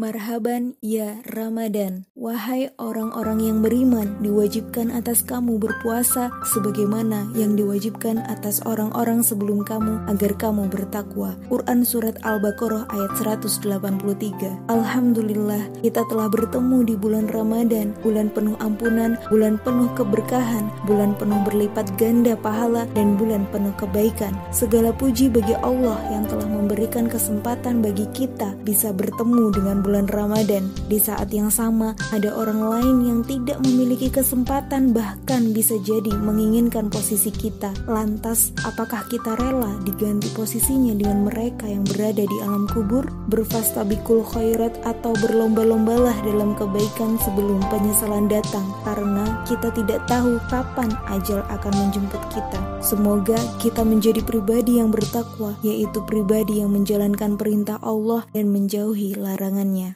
Marhaban ya Ramadan, wahai orang-orang yang beriman, diwajibkan atas kamu berpuasa sebagaimana yang diwajibkan atas orang-orang sebelum kamu agar kamu bertakwa. Quran Surat Al-Baqarah ayat 183 Alhamdulillah, kita telah bertemu di bulan Ramadan, bulan penuh ampunan, bulan penuh keberkahan, bulan penuh berlipat ganda pahala, dan bulan penuh kebaikan. Segala puji bagi Allah yang telah memberikan kesempatan bagi kita bisa bertemu dengan bulan Ramadan. Di saat yang sama, ada orang lain yang tidak memiliki kesempatan, bahkan bisa jadi menginginkan posisi kita. Lantas, apakah kita rela diganti posisinya dengan mereka yang berada di alam kubur? Berfastabikul khairat atau berlomba-lombalah dalam kebaikan sebelum penyesalan datang, karena kita tidak tahu kapan ajal akan menjemput kita. Semoga kita menjadi pribadi yang bertakwa, yaitu pribadi yang menjalankan perintah Allah dan menjauhi larangannya.